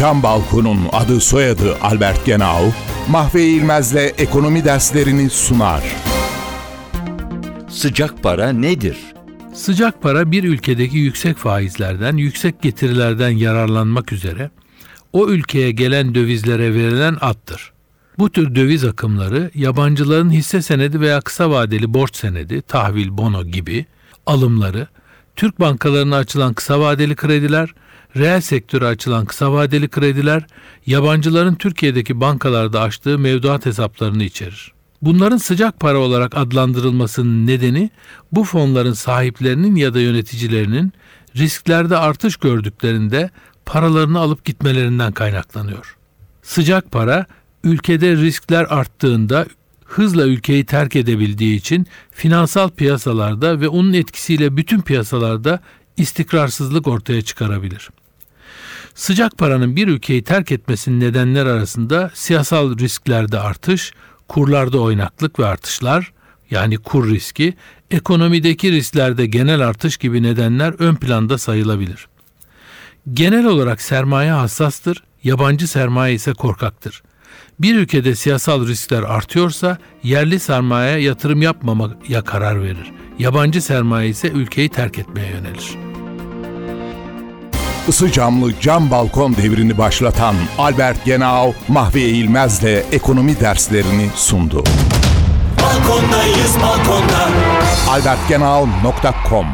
Cam Balkon'un adı soyadı Albert Genau, Mahve İlmez'le ekonomi derslerini sunar. Sıcak para nedir? Sıcak para bir ülkedeki yüksek faizlerden, yüksek getirilerden yararlanmak üzere o ülkeye gelen dövizlere verilen attır. Bu tür döviz akımları yabancıların hisse senedi veya kısa vadeli borç senedi, tahvil, bono gibi alımları, Türk bankalarına açılan kısa vadeli krediler, reel sektöre açılan kısa vadeli krediler, yabancıların Türkiye'deki bankalarda açtığı mevduat hesaplarını içerir. Bunların sıcak para olarak adlandırılmasının nedeni bu fonların sahiplerinin ya da yöneticilerinin risklerde artış gördüklerinde paralarını alıp gitmelerinden kaynaklanıyor. Sıcak para ülkede riskler arttığında hızla ülkeyi terk edebildiği için finansal piyasalarda ve onun etkisiyle bütün piyasalarda istikrarsızlık ortaya çıkarabilir. Sıcak paranın bir ülkeyi terk etmesinin nedenler arasında siyasal risklerde artış, kurlarda oynaklık ve artışlar yani kur riski, ekonomideki risklerde genel artış gibi nedenler ön planda sayılabilir. Genel olarak sermaye hassastır, yabancı sermaye ise korkaktır. Bir ülkede siyasal riskler artıyorsa yerli sermaye yatırım yapmamaya karar verir. Yabancı sermaye ise ülkeyi terk etmeye yönelir. Isı camlı cam balkon devrini başlatan Albert Genau, Mahve İlmez'le ekonomi derslerini sundu. Balkondayız balkonda. albertgenau.com